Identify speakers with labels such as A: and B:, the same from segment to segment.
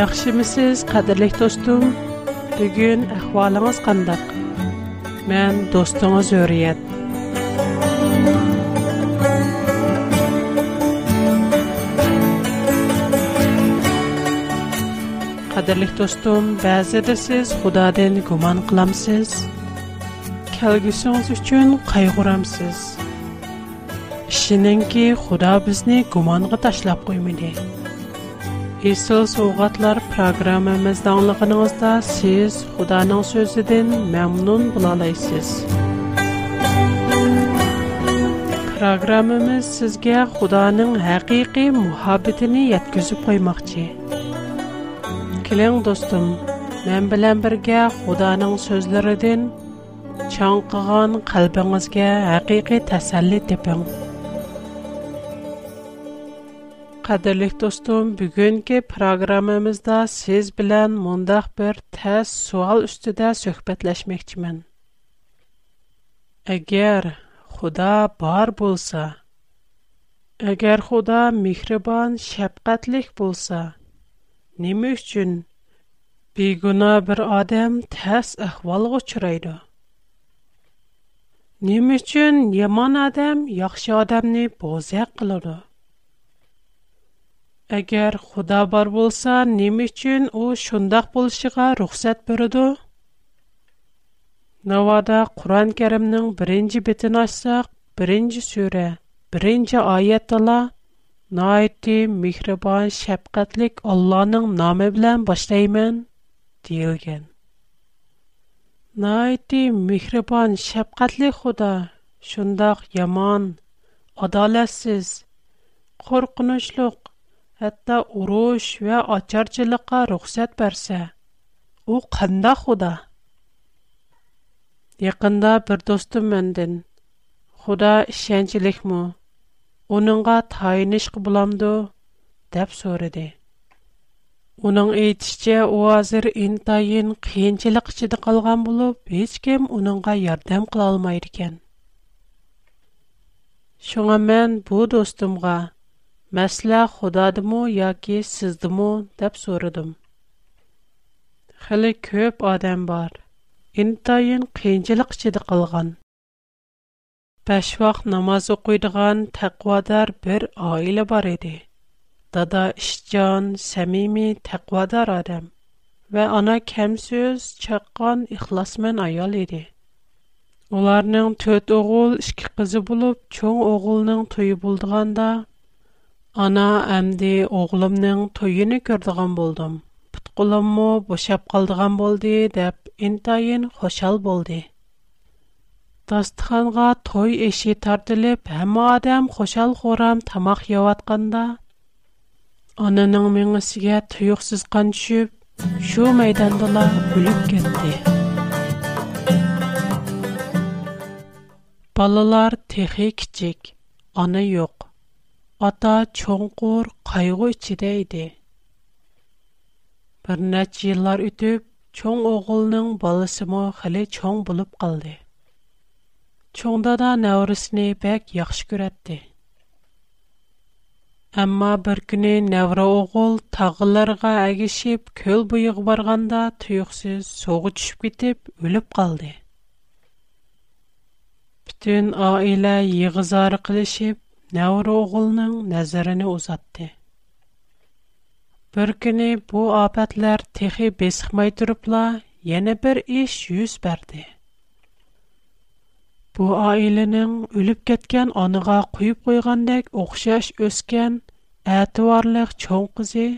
A: Яхшымысыз, қадірлік достым? Бүгін әхвалыңыз қандақ? Мен достыңыз Өриет. Қадірлік достым, бәзіде сіз Құдадан гуман қыламсыз. Кәлгісіңіз үшін қайғырамсыз. Ішінен ки Құда бізні гуманға ташлап қоймайды. Ese sowgatlar programmamyzda oglanyňyzy siz Hudaanyň sözüden mamnun bolalyňyz. Programmamyz size Hudaanyň haqygyk muhabbetini ýetgizip goýmak üçi. Keling dostum, men bilen birge Hudaanyň sözlerinden çaňkagan galbyňyza haqygyk قەدىرلىك دوستۇم بۈگۈنكى پىروگراممىمىزدا سىز بىلەن مۇنداق بىر تەس سوئال ئۈستىدە سۆھبەتلەشمەكچىمەن ئەگەر خۇدا بار بولسا ئەگەر خۇدا مېھرىبان شەپقەتلىك بولسا نېمە ئۈچۈن بىگۇنا بىر ئادەم تەس ئەھۋالغا ئۇچرايدۇ Nima uchun yomon odam yaxshi odamni bo'zaq qiladi? Әгәр Худа бар булса, нием өчен ул шундый булышыга рөхсәт бирде? Навада Куран Кәримнең беренче бетен ачсак, беренче сүре, беренче аятыла, Найти михребан шәфкатьлек Алланың номы белән башлыйман диелгән. Найти михребан шәфкатьлек Худа шундый яман, адалсыз, хөркүнүчлек Hatta urush və açarcılığa ruxsat versə, o qında xuda. Yaxında bir dostum məndən, "Xuda inancılılıq mı? Onunğa təyinışq bulandı?" dep soridi. Onun etici o hazır intayn qəncilikçidə qalğan bulub, heç kim onunğa yardım qala olmayır mən bu Мәсәлә Худадымы яки сездымы дип сорадым. Хәле көп адам бар. Интайын кыйынчылык чидә калган. Баш вакыт намаз окуйдыган тәкъвадар бер аилә бар иде. Дада Ишҗан, самими тәкъвадар адам ва ана кемсез чаккан ихласмен аял иде. Уларның төт оғыл, ішкі қызы болып, чоң оғылның тойы болдығанда, Ана әмди оғлымның тойыны көрдіған болдым. Пытқылым му бұшап қалдыған болды, ин тайын хошал болды. Дастыханға той еші тартылып, әмі адам хошал хорам тамақ яватқанда, Ананың меңісіге тұйықсыз қан шу майдандыла өліп кетті. Балалар техи кичек, аны йоқ. ئاتا چوڭقۇر قايغۇ ئىچىدە ئىدى. بىر نەچچە يىللار ئۆتۈپ، چوڭ ئوغۇلنىڭ بالىسىمۇ خېلى چوڭ بولۇپ قالدى. چوڭ دادا نەۋرىسىنى بەك ياخشى كۆرەتتى. ئەمما بىر كۈنى نەۋرە ئوغۇل تاغلارغا ئەگىشىپ كۆل بويىغا بارغاندا تۇيۇقسىز سۇغا چۈشۈپ كېتىپ ئۆلۈپ قالدى. پۈتۈن ئائىلە يىغا Неуру оғылның нәзіріні узадди. Бір кіни бұ апэтлер тихи бесхмай дүріпла, Йені бір іш юз бәрді. Бұ айлының үліп кеткен аныға күйіп ғойғандыг Охшаш өскен, Аты варлыг чон қызи,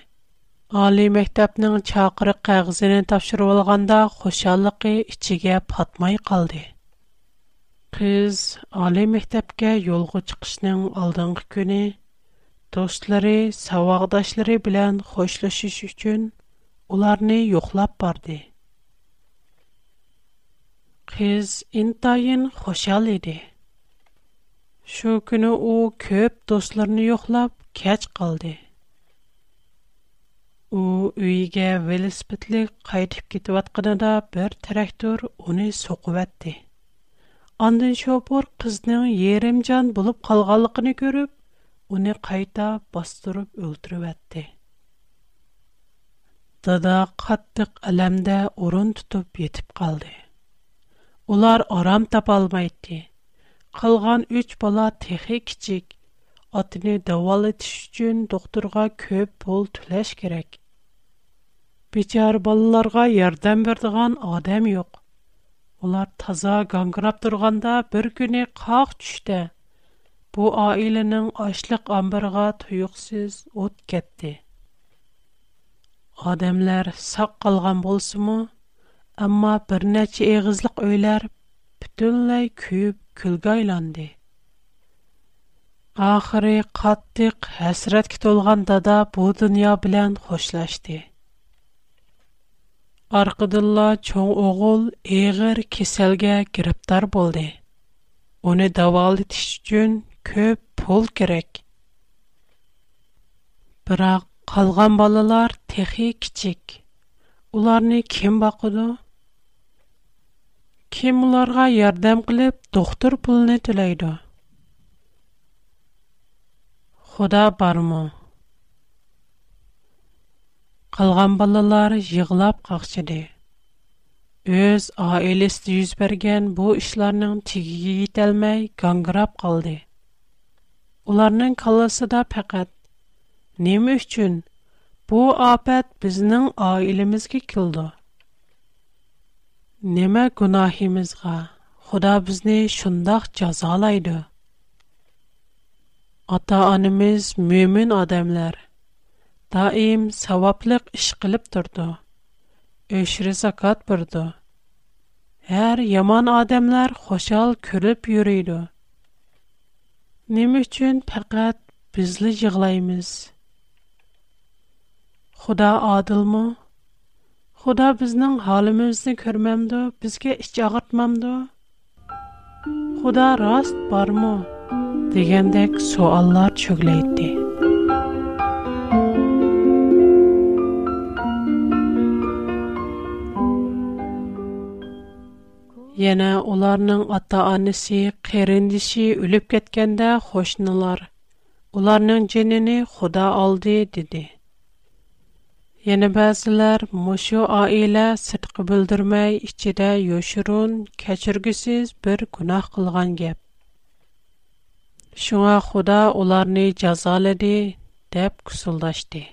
A: Али мектапның чагыры қағызынин тапшыру алғанда Хошалықи ічіге патмай қалды. Qiz oliy maktabga yo'lga chiqishning oldingi kuni do'stlari, saۋاقdoshlari bilan xo'shlashish uchun ularni yo'qlab bordi. Qiz intayin xushal edi. Shu kuni u ko'p do'stlarini yo'qlab kech qoldi. u uyiga velosipedlik qaytib ketayotganida bir traktor uni so'qivatdi Андый шопор кызның ярымжан булып калганлыгын күріп, уни кайта бастырып өлтүреп ятты. Тада каттык әлемдә урын тутып етип калды. Улар арам тапа алмайтты. Кылган 3 бала بالا кичек, атны дәвалатыш өчен дукторга көөп бултылаш керәк. Бичар балаларга ярдәм бердән бер доган одам Олар таза гангырап турганда бир күн эге қақ түште бу аиленың ашлық амбырға туыусыз от кетти. Адамлар сақ қалған болсымы, амма бірнеше егізлік үйлер бүтінлай күйіп, külге айланды. Ахире қаттық, хасратқа толғанда да бұл dünya билан хошлашты. Арқыдылла чоң оғыл еғір кеселге гіріптар болды. Оны давалытыш үшін көп пол керек. Бірақ қалған балалар техи кичик. Уларны кем бақыды? Кем уларға ярдам қылып, доктор пулны төлейді? Худа бармы? Қалған балалар жиғылап қақшыды. Өз айлесті жүз берген бұл тегеге тегіге етелмей ғанғырап қалды. Оларның да пәкәт. Немі үшін бұл апәт бізнің аилемізге келді. Немі күнахимызға Худа бізні шындақ жазалайды. Ата-анымыз мөмін адамлар – Даим саваплик іш қилип тұрды. Үшри сакат бұрды. Хар яман адамлар хошал күлип юрійды. Немі чун пақат бізли жығлаймыз. Худа адыл му? Худа бізнің халімізді көрмэмді, бізге іш чагыртмэмді? Худа раст бар му? Дигендек Яна уларның ата-анасы, кәрендеше үлеп кеткәндә хошнылар. Уларның җенене Худа алды диде. Яна базлар мошу аилә сытқы билдермәй ичидә яшырун, кечергесез бер гунах кылган гәп. Шуңа Худа уларны язалады деп кусылдашты.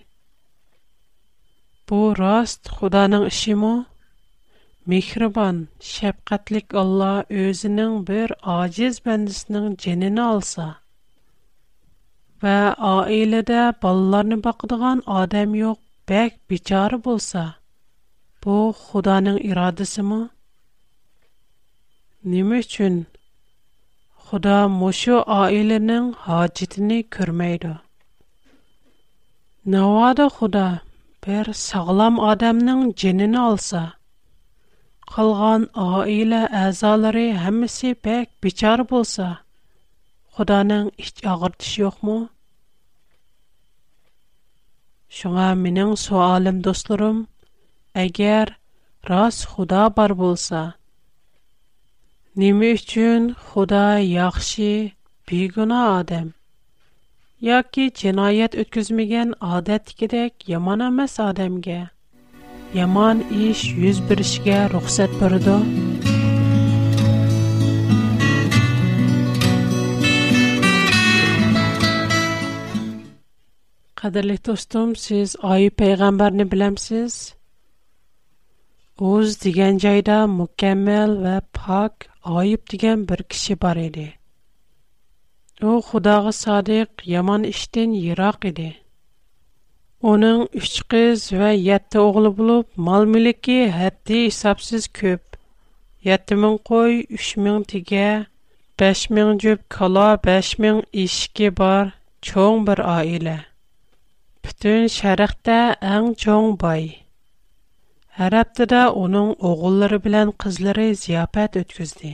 A: Бу раст Худаның ишеме? Мейхробан, шэфкәтлик Аллаһ özенең бер аҗиз бәндәсенең җене алса, вә аиләдә балаларны бакыдыган адам юк, бәк бичары булса, бу Хүдәнең ирадысымы? Нимә өчен Хүдә мошо аиләнең хаҗитын күрмәй дә? Науда Хүдә бер сагылам адамның җене алса, Қалған айла азалары хамеси пек бичар болса, Қуданын іщ ағыртыш йоқ му? Шуға миниң суалим, достурум, әгер раз бар болса, Немі үшчүн Худа яхши бигуна адам, Я ки джинает үткізміген адат кедек яманамас yomon ish yuz berishiga ruxsat berdi qadrli do'stim siz oyi payg'ambarni bilamsiz o'z degan joyda mukammal va pok oyib degan bir kishi bor edi u xudoga sodiq yomon ishdan yiroq edi Оның 3 қыз вә 7 оғлы болып, мал mülki әтті исапсыз көп. 7000 qoy, 3000 үш 5000 тіге, бәш 5000 жөп кала, бәш bir ешке бар, чоң бір аиле. Бүтін шәріқті әң чоң бай. Әр аптыда оның оғыллары Bir қызлары зияпәт өткізді.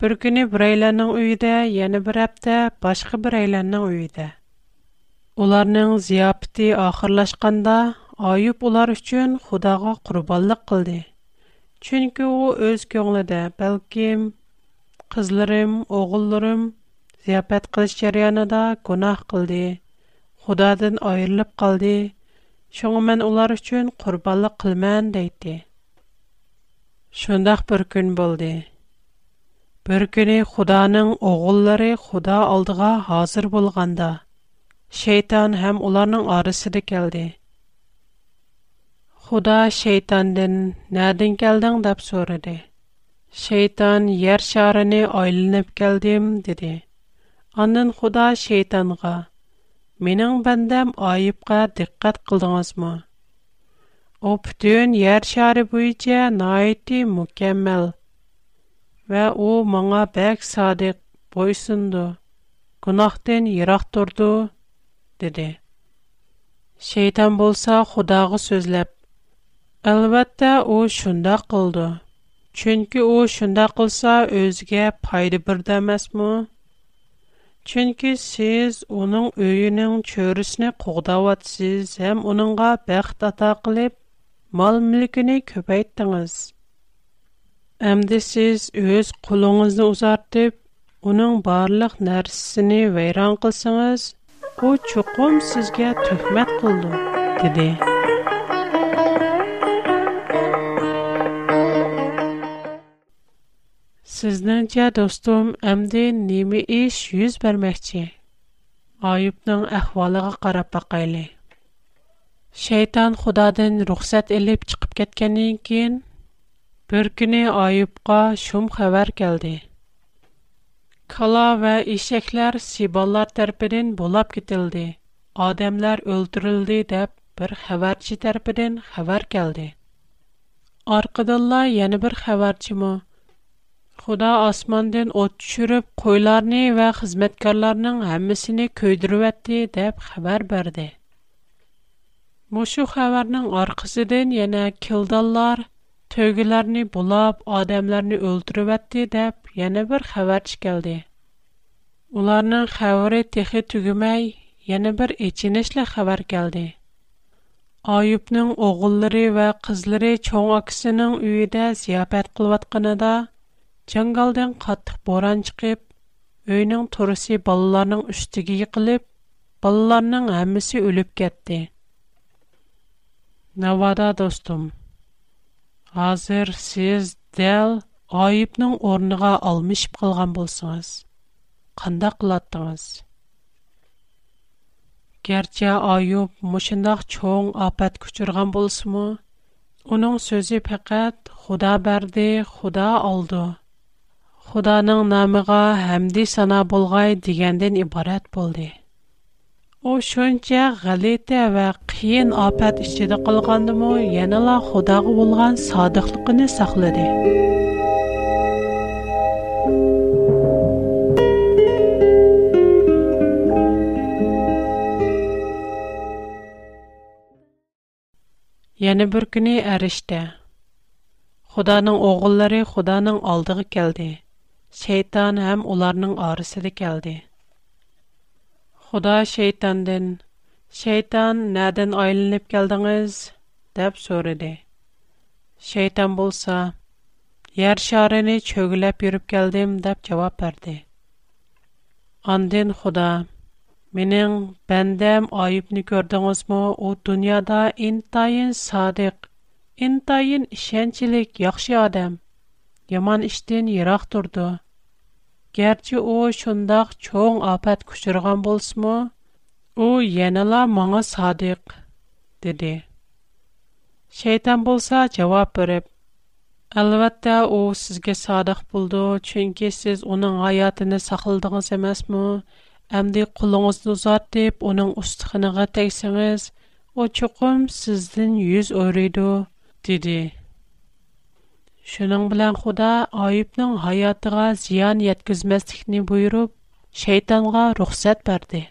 A: Bir günü bireylərinin uyudə, yəni bir həftə başqa bireylərinin uyudə. Уларның зияпти ахырлашканда Аюб улар өчен Худага курбанлык кылды. Чөнки ул өз көңлендә, бәлким, кызларым, огылларым зияпат кылыш җарыянында гунах кылды. Худадан айырылып калды. Шуңа улар өчен курбанлык кылмаган дийди. Шундак бер көн булды. Бер көне Худаның огыллары Худа алдыга хазир булганда, Шейтан хэм уларның арысиды келди. Худа шейтандын, нәрдің келдің дап сориди. Шейтан, ер шарыни айлынэп келдим, диди. Анын худа шейтанға, Менің бандам айыпға диккат қылданазма. О, птүн ер шары буйча, на айты мукэмэл. Ва о маңа бәк садик бойсынду, Кунахтын dedi Şeytan bo'lsa xudoga so'zlab albatta u şunda qildi chunki u şunda qilsa o'ziga foyda bir emasmi chunki siz uning uyining cho'risini qo'g'davotsiz ham uningga baxt ato qilib mol mulkini ko'paytdingiz Əmdə siz öz құлыңызды uzartıb, onun barlıq nərsisini вайран qılsınız, bu çukum sizge töhmet kıldım, dedi. Sizdence dostum, emdi nimi iş yüz vermekçi. Ayıp'nın əhvalıqı qarab baqaylı. Şeytan Xudadan ruxsat elib çıxıb getkəndən kən bir günə Ayıbqa şum xəbər gəldi. Кала ва ишекләр сибалар тәрпидән булап кетелде. Адамлар өлтүрелде дип бер хәбәрче тәрпидән хәбәр келде. Аркадалла яны бер хәбәрче Худа асмандан ут төшүрүп, койларны ва хезмәткәрләрнең һәммәсене көйдүрүп әтте дип хәбәр берде. Мошу хәбәрнең аркасыдан яна килдәлләр تۆگىلەرنى bulab, ئادەملەرنى ئۆلتۈرۈۋەتتى دەپ yana bir خەۋەر چىكەلدى ئۇلارنىڭ خەۋىرى تېخى تۈگىمەي yana bir ئېچىنىشلىق خەۋەر كەلدى ئايۇبنىڭ ئوغۇللىرى ۋە قىزلىرى چوڭ ئاكىسىنىڭ ئۆيىدە زىياپەت قىلىۋاتقىنىدا جاڭگالدىن قاتتىق boran چىقىپ ئۆينىڭ تورۇسى بالىلارنىڭ ئۈستىگە يىقىلىپ بالىلارنىڭ ھەممىسى ئۆلۈپ كەتتى Navada دوستۇم Hәзер сез Дил Аюбның орныга алмыш ип кылган булсыгыз. Канда кылдыгыз? Кәрчә Аюб мошындак чөнг апат күчергән булсымы? Уның сөзе фаҡат Худа берде Худа алды. Худаның намыға хәмди сана булгай дигәндән ибарат булды. О чонча галете ва кен опат ичیده кылгандым, яна ла Худага булган содиқлыгыны сақлады. Яна бүркне арышта. Худаның огыллары Худаның алдыга келди. Шайтан хам уларның арысында келди. Худа шейтандын. Шейтан нәдән айлынып келдиңиз? деп сорады. Шейтан булса, яр шарыны чөгүлеп йөрүп келдим деп жооп берди. Андын Худа, менин бәндәм айыпны көрдиңизме? У дөньяда интайын садык, интайын ишенчилек яхшы адам. Яман иштен ярак турды. «Герче о шондах чоң апат кучырған болс му, о янила маңа садыг», диди. Шайтан болса, жавап біріп, «Алватта о сізге садыг болду, ченке сіз оның аятыны сахылдыңыз емес му, әмді қулыңызды узад деп оның устығыныға тексіңыз, о чукум сіздің юз Şunun bilen Xuda Ayyub'nun hayatına ziyan yetkizmestikini buyurup, şeytanğa ruhsat berdi.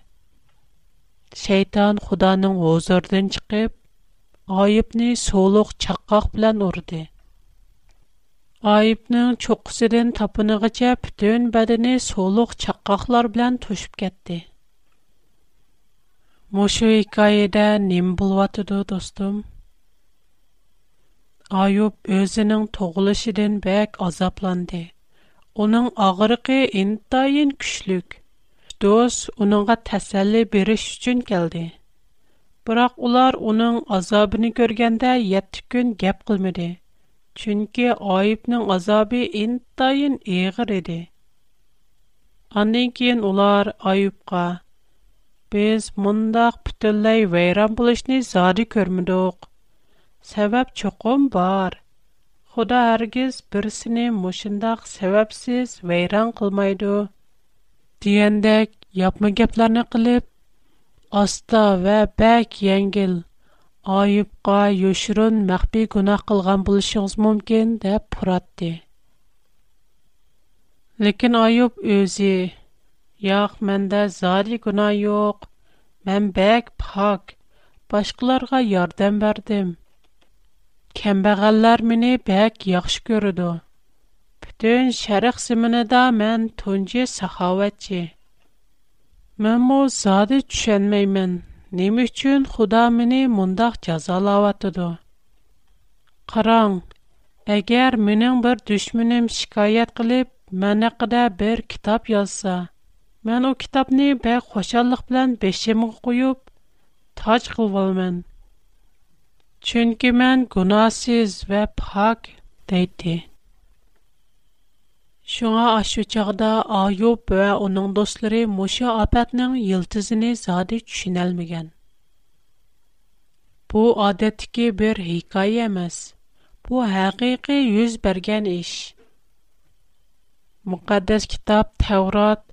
A: Şeytan Xudanın huzurdan çıkıp, Ayyub'ni soluq çakkaq bilen urdi. Ayyub'nun çokusidin tapınıgıca bütün bedeni soluq çakkaqlar bilen tuşup getdi. Muşu hikayede nim bulvatıdı dostum. Ayyub özнең туغлышыдан бек азапланды. Уның агырыгы интайин күчлек. Дус уныңга тасәллә бирү өчен geldi. Бирақ улар уның азабын күргәндә 7 көн гәп кылмады. Чөнки Ayyubның азабы интайин егыр иде. Аннән киен улар Ayyubга: "Без мондак бүтәлей вайран булышни заря көрмәдек." Сәбәп чоқым бар. Худа әргіз бірсіне мұшындақ сәбәпсіз вейран қылмайды. Диендек, япмы кепләрні қылып, аста вә бәк еңгіл, айыпқа юшырын мәхби гуна қылған бұлышыңыз мүмкін деп пұратты. Лекін айып өзі, яқ мәндә зари гуна йоқ, мән бәк пак, башқыларға ярдан бәрдім.» Кембағаллар мені бәк яқшы көріду. Бүтін шәріқ зімініда мән тунчы сахаватчы. Мән мұ зады түшенмеймін. Нем үчін Худа мені мұндақ жазалаватыду. Қараң, әгер менің бір дүшмінім шикайет қылып, мән әқіда бір кітап язса, мән о кітапны бәк қошаллық білән бешемі қойып, тач қылвалмен. Chunki men gunohsiz va pok deydi. Шуңа ашу чагда Аюб ва уның достлары Муша апатның йылтызыны зады төшүнәлмәгән. Бу адәттәге бер хикая эмас. Бу хакыйкы йөз бергән эш. Мукаддас китап Таврот,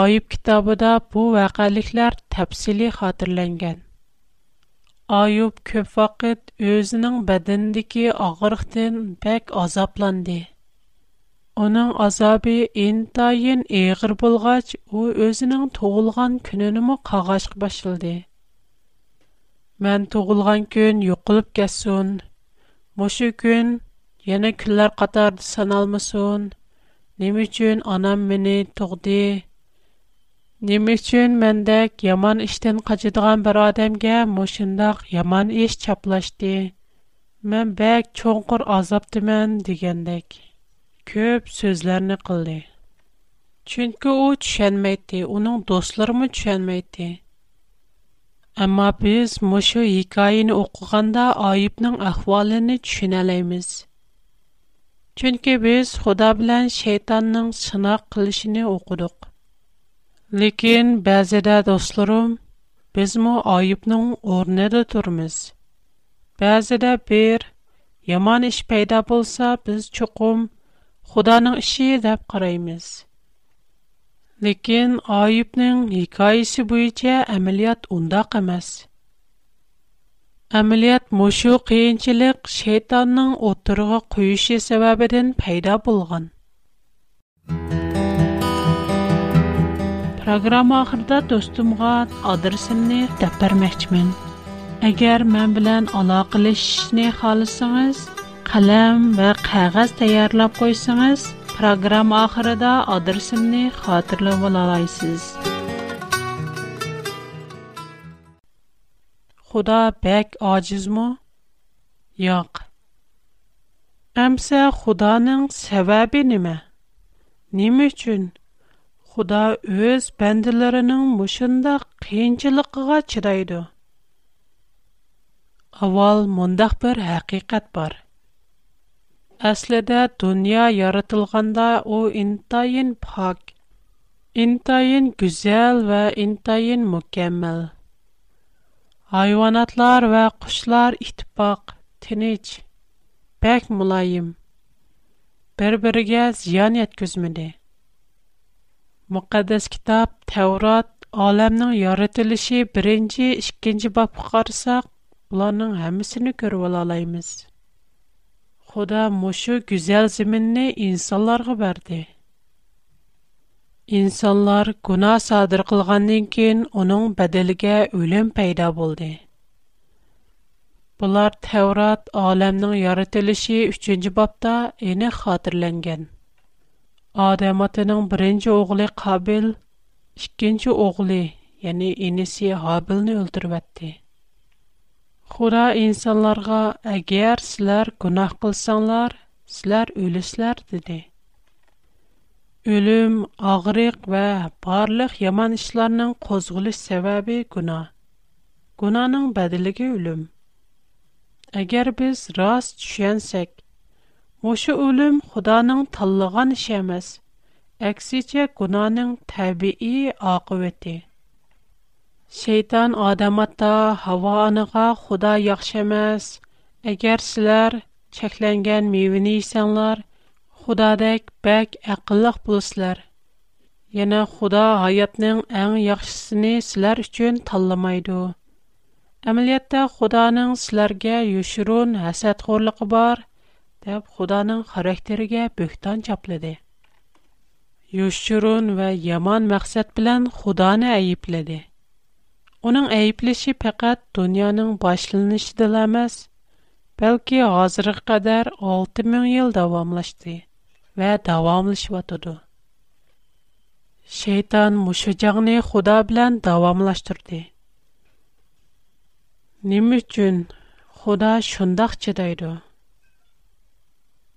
A: Аюб китабында бу вакыйгалар тәфсилий хатırlанган. Ayub көп вакыт өзінің бәдіндіки ағырықтен бәк азапланды. Оның азабы ентайын еғір болғач, о өзінің тоғылған күнінімі қағашқы башылды. Мән тоғылған күн юқылып кәсуін, мұшы күн ене күллер қатарды саналмысуын, немі үчін анам мені тоғды, Nime üçün məndək yaman işdən qaçıdığan bir adamğa məşindaq yaman iş çaplaşdı. Mən bək çonqur azabdımən degəndək köp sözlərini qıldı. Çünki o düşünməyirdi, onun dostları mı düşünməyirdi? Amma biz məşu hikayəni oxuyanda ayıbın ahvalını düşünəlayız. Çünki biz Xuda bilan şeytanın sınaq Ләкин бәзедә дусларым, без мо айыпның орнында турмыз. Бәзедә бер яман эш пайда булса, без чукым Худаның ише дип караймыз. Ләкин айыпның хикаясе буенча әмәлият унда кемәс. Әмәлият мошу кыенчылык шайтанның отырыгы куышы сәбәбеннән пайда булган. Программа ахырда достумга адресимni deb bermoqchiman. Agar men bilan aloqalashishni xohlasangiz, qalam va qog'oz tayyorlab qo'ysangiz, programma oxirida adresimni xotirlab olasiz. Xudo bek ojizmi? Yo'q. Amsa Xudoning sababi нима? Nima uchun? Худа өз бәнділерінің мұшында қиыншылықыға чыдайды. Авал мұндақ бір әқиқат бар. Әсліде дүния яратылғанда о интайын пак, интайын күзел ва интайын мүкемел. Айванатлар ва құшлар итпақ, тінеч, бәк мұлайым. Бір-бірге зиян еткізмеді. Мөкаддас китап Тәурат аламның яратылышы 1-нче, 2-нче бабка карасак, буларның һәммәсен күреп алалайбыз. Худа мошы гүзәл зиминне инсанларга берде. Инсанлар гуна садыр кылгандан кин аның بلار үлем пайда булды. Булар Тәурат аламның яратылышы 3-нче бабта эне Адам атаның беренче оглы Кабил, икенче оглы, яни инеси Хабилны өлтүрүп Хура инсанларга, агар силар гунах кылсаңлар, силар өлүсләр диде. Өлүм, агырык ва барлык яман эшләрнең козгылыш сәбәбе гуна. Гунаның бәдилеге өлүм. Агар без рас төшенсәк, Мушу үлім худаның таллыға нишамаз, әкси че кунаның табии ақи вэти. Шейтан адаматта хава аныға худа яхшамаз, әгер сілар чекленген мивини ісанлар, худадек бәк ақилық бұлсылар. Яна худа аятның айн яхшысыни сілар үшчен талламайду. Амилиятта худаның сіларге юшырун хасад хорлық бар, Яб Худаның характерыга бүктән чаплады. Юшурун və яман мақсад белән Худаны айипләде. Уның айиплеше фаҡат дөньяның башланышында ламас, бәлки хәҙергә ҡәдәр 6000 ел дәвамлашты və дәвамлышып ото. Шәйтан мошәҗыңне Худа белән дәвамлаштырды. Нимә өчен Худа шундый чадайды?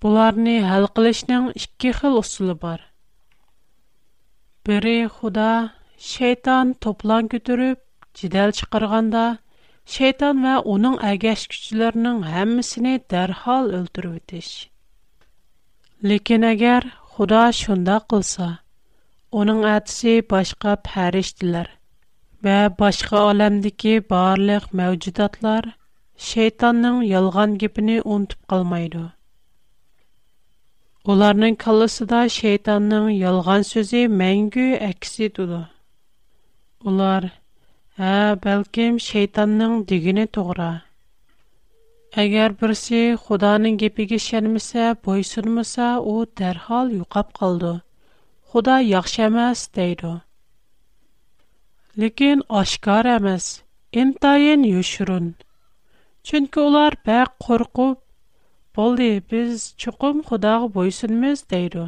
A: Бұларны әл қылышның ішкі қыл бар. Бірі құда шейтан топлан көтіріп, жидәл шықырғанда, шейтан ва оның әгәш күшілерінің әмісіне дәрхал өлтіру өтіш. Лекен әгер құда шунда қылса, оның әтісі башқа пәріштілер вә башқа әлемдікі барлық мәуджудатлар шейтанның ялған кепіні ұнтып қалмайды. Оларның қалысыда шейтанның ялған сөзі мәңгі әксі дуду. Олар, а, бәлкім, шейтанның дигіні туғра. Агер бірсі худаның гипи гишенмісе, бойсурмісе, о дархал юкап қалду. Худа яхшамаз дейду. Лигин ашкар амаз, ин тайын юшурун. Чынки олар бәк қорғу, Олды, біз чұқым құдағы бойсынымыз дейді.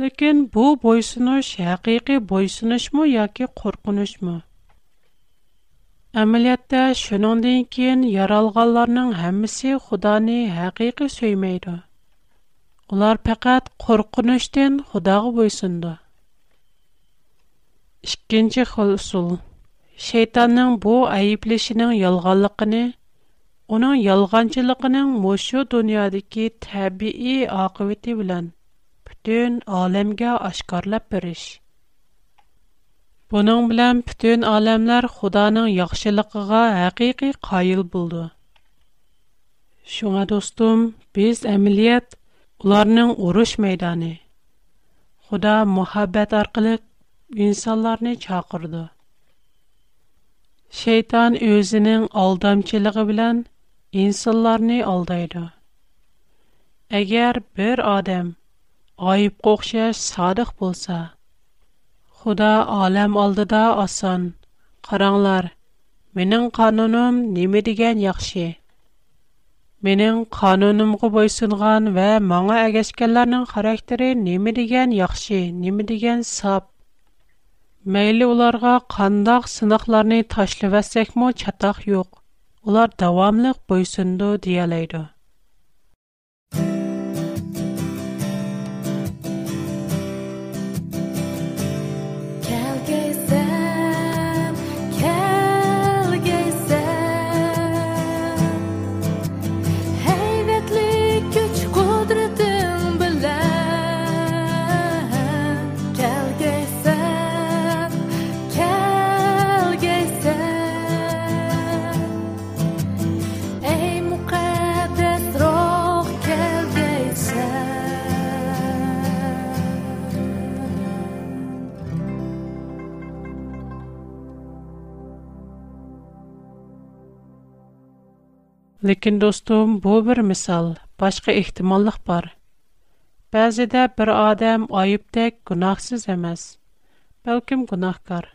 A: Лекен бұл бойсыныш әқиқи бойсыныш мұ, яке қорқыныш мұ? Әмілетті шынондың кейін яралғаларының әмісі құданы әқиқи сөймейді. Олар пәкәт қорқыныштен құдағы бойсынды. Ишкенче хол усул. Шейтанның бұл айыплешинең ялганлыгыны – Уның yalğançлыгының мошу дуньядагы табиии ақибете белән бүтән әлемгә ашкорлап бириш. Буның белән бүтән әлемләр Хүдәнең яхшылыгыга һәқиқи кайыл булды. Шуңа достым, без әмиләт уларның урыш мәйданы. Хүдә мәхәббәт аркылы инсанларны чакырды. Шәйтан үзеннең алдамчылыгы белән insanlar ne aldaydı? Eğer bir adam ayıp kokşa sadık bulsa, Xuda alam aldı da asan, Karanlar, Menin kanunum ne mi degen yaxşı? Menin kanunum gı boysunğan Ve mağa ageskallarının karakteri Ne mi degen yaxşı? Ne mi sap? Meyli ularga kandağ sınaqlarını Taşlı vəsək mu yok? Олар дәвамлык буйсынды диялайды. Лекин, достум, бұ бір мисал, башқы ихтималлық бар. Бәзі де бір адам айып тек гунахсіз амаз, бәлкім гунахкар.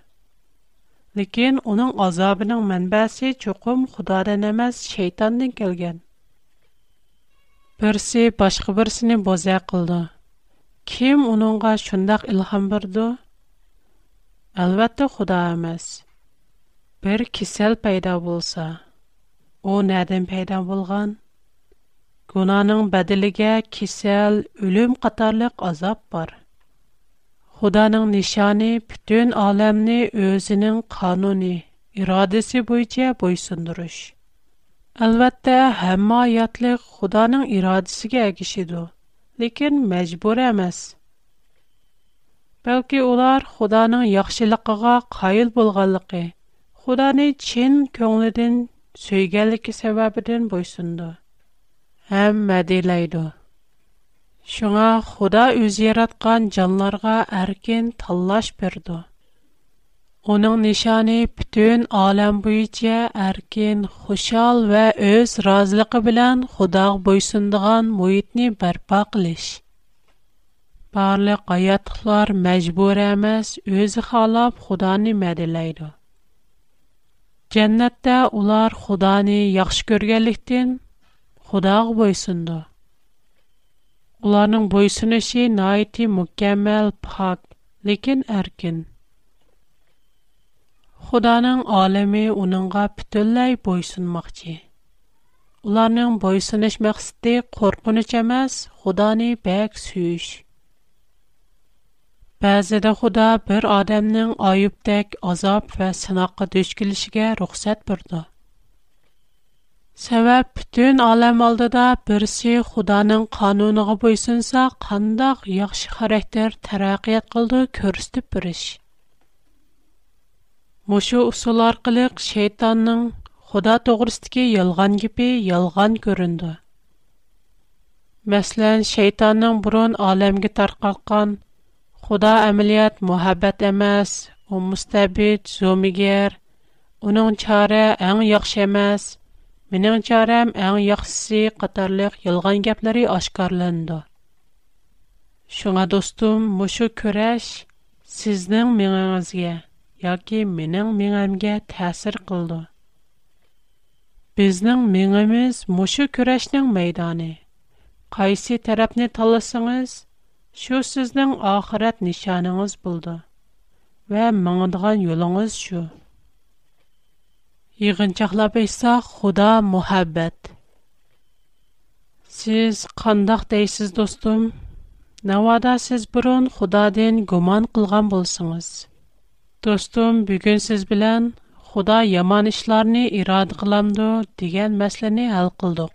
A: Лекин, уның азабының мәнбәсі чукум худа данамаз шейтандын келген. Бірсі башқы бірсінін боза қылды. Ким унуңа шундақ илхамбырду? Алватты худа амаз. Бір кисел пайда О, нәдінпейдан болған? Гунаның бәділіге кисел, үлім қатарлық азап бар. Худаның нишани, пітін алэмни өзінің кануни, ирадыси бойче бойсандыруш. Алветтэ, хамма айатлық худаның ирадысіге агишиду, лекин мәчбур амэс. Бәлкі олар худаның яхшилиқаға қайыл болғалықи, худаны чин көңлідін сөйгәлеке сәбәбеден бойсынды. Һәм мәдәләйде. Шуңа Худа үз яраткан җанларга әркен таллаш бирде. Оның нишаны бүтән алам буенча әркен хушал вә үз разылыгы белән Худага бойсындыган мөйитне барпа кылыш. Барлык аятлар мәҗбүр эмас, үзе халап Худаны мәдәләйде. Jannatta ular Xudoni yaxshi ko'rganlikdan, Xudo qo'yisindi. Ularning bo'yisinishi naati mukammal faq, lekin erkin. Xudoning olami uningga butunlay bo'ysunmoqchi. Ularning bo'yisinish maqsadi qo'rqinish emas, Xudoni beg Bəzidə Xuda bir adamın ayıbdək azab və sınaqqa düş gəlişigə ruxsat verdi. Səbəb bütün aləm aldıda birisi Xudanın qanunuğa boysunsa, qandaq yaxşı xarakter tərəqqiyat qıldı görüstüb biriş. Мушу усул аркылык шейтанның Худа тогрысдагы ялган гипи ялган көрүндү. Мәсәлән, шейтанның бурын аламга таркаткан Худа әмилият мухаббат эмас, у мустабит зумигер, уның чары әң яхшы эмас, минең чарам әң яхшысы катарлык ялган гәпләре ашкарланды. Шуңа достум, мушу көрәш сезнең миңагызгә яки минең миңәмгә тәсир кылды. Безнең миңәмиз мушу көрәшнең мәйданы. Кайсы тарафны таласыңыз, Шу сезнең ахират нишаныңыз булды. Ва маңдыган юлыгыз шу. Йыгынчаклап әйтсәк, Худа мухаббат. Сез кандак дейсез, достум? Навада сез худа Худадан гуман кылган булсыңыз. Достум, бүген сез белән Худа яман эшләрне ирад кыламды дигән мәсьәләне хәл кылдык.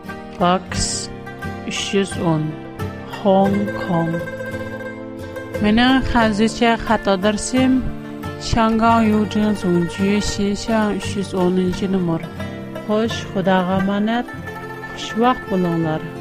A: Box 310 Hong Kong Mening hazırcha xato darsim Şangan Yujin Zongju Xishan 310 numar. Xo'sh, Xudoga amonat. Xushvaqt bo'linglar.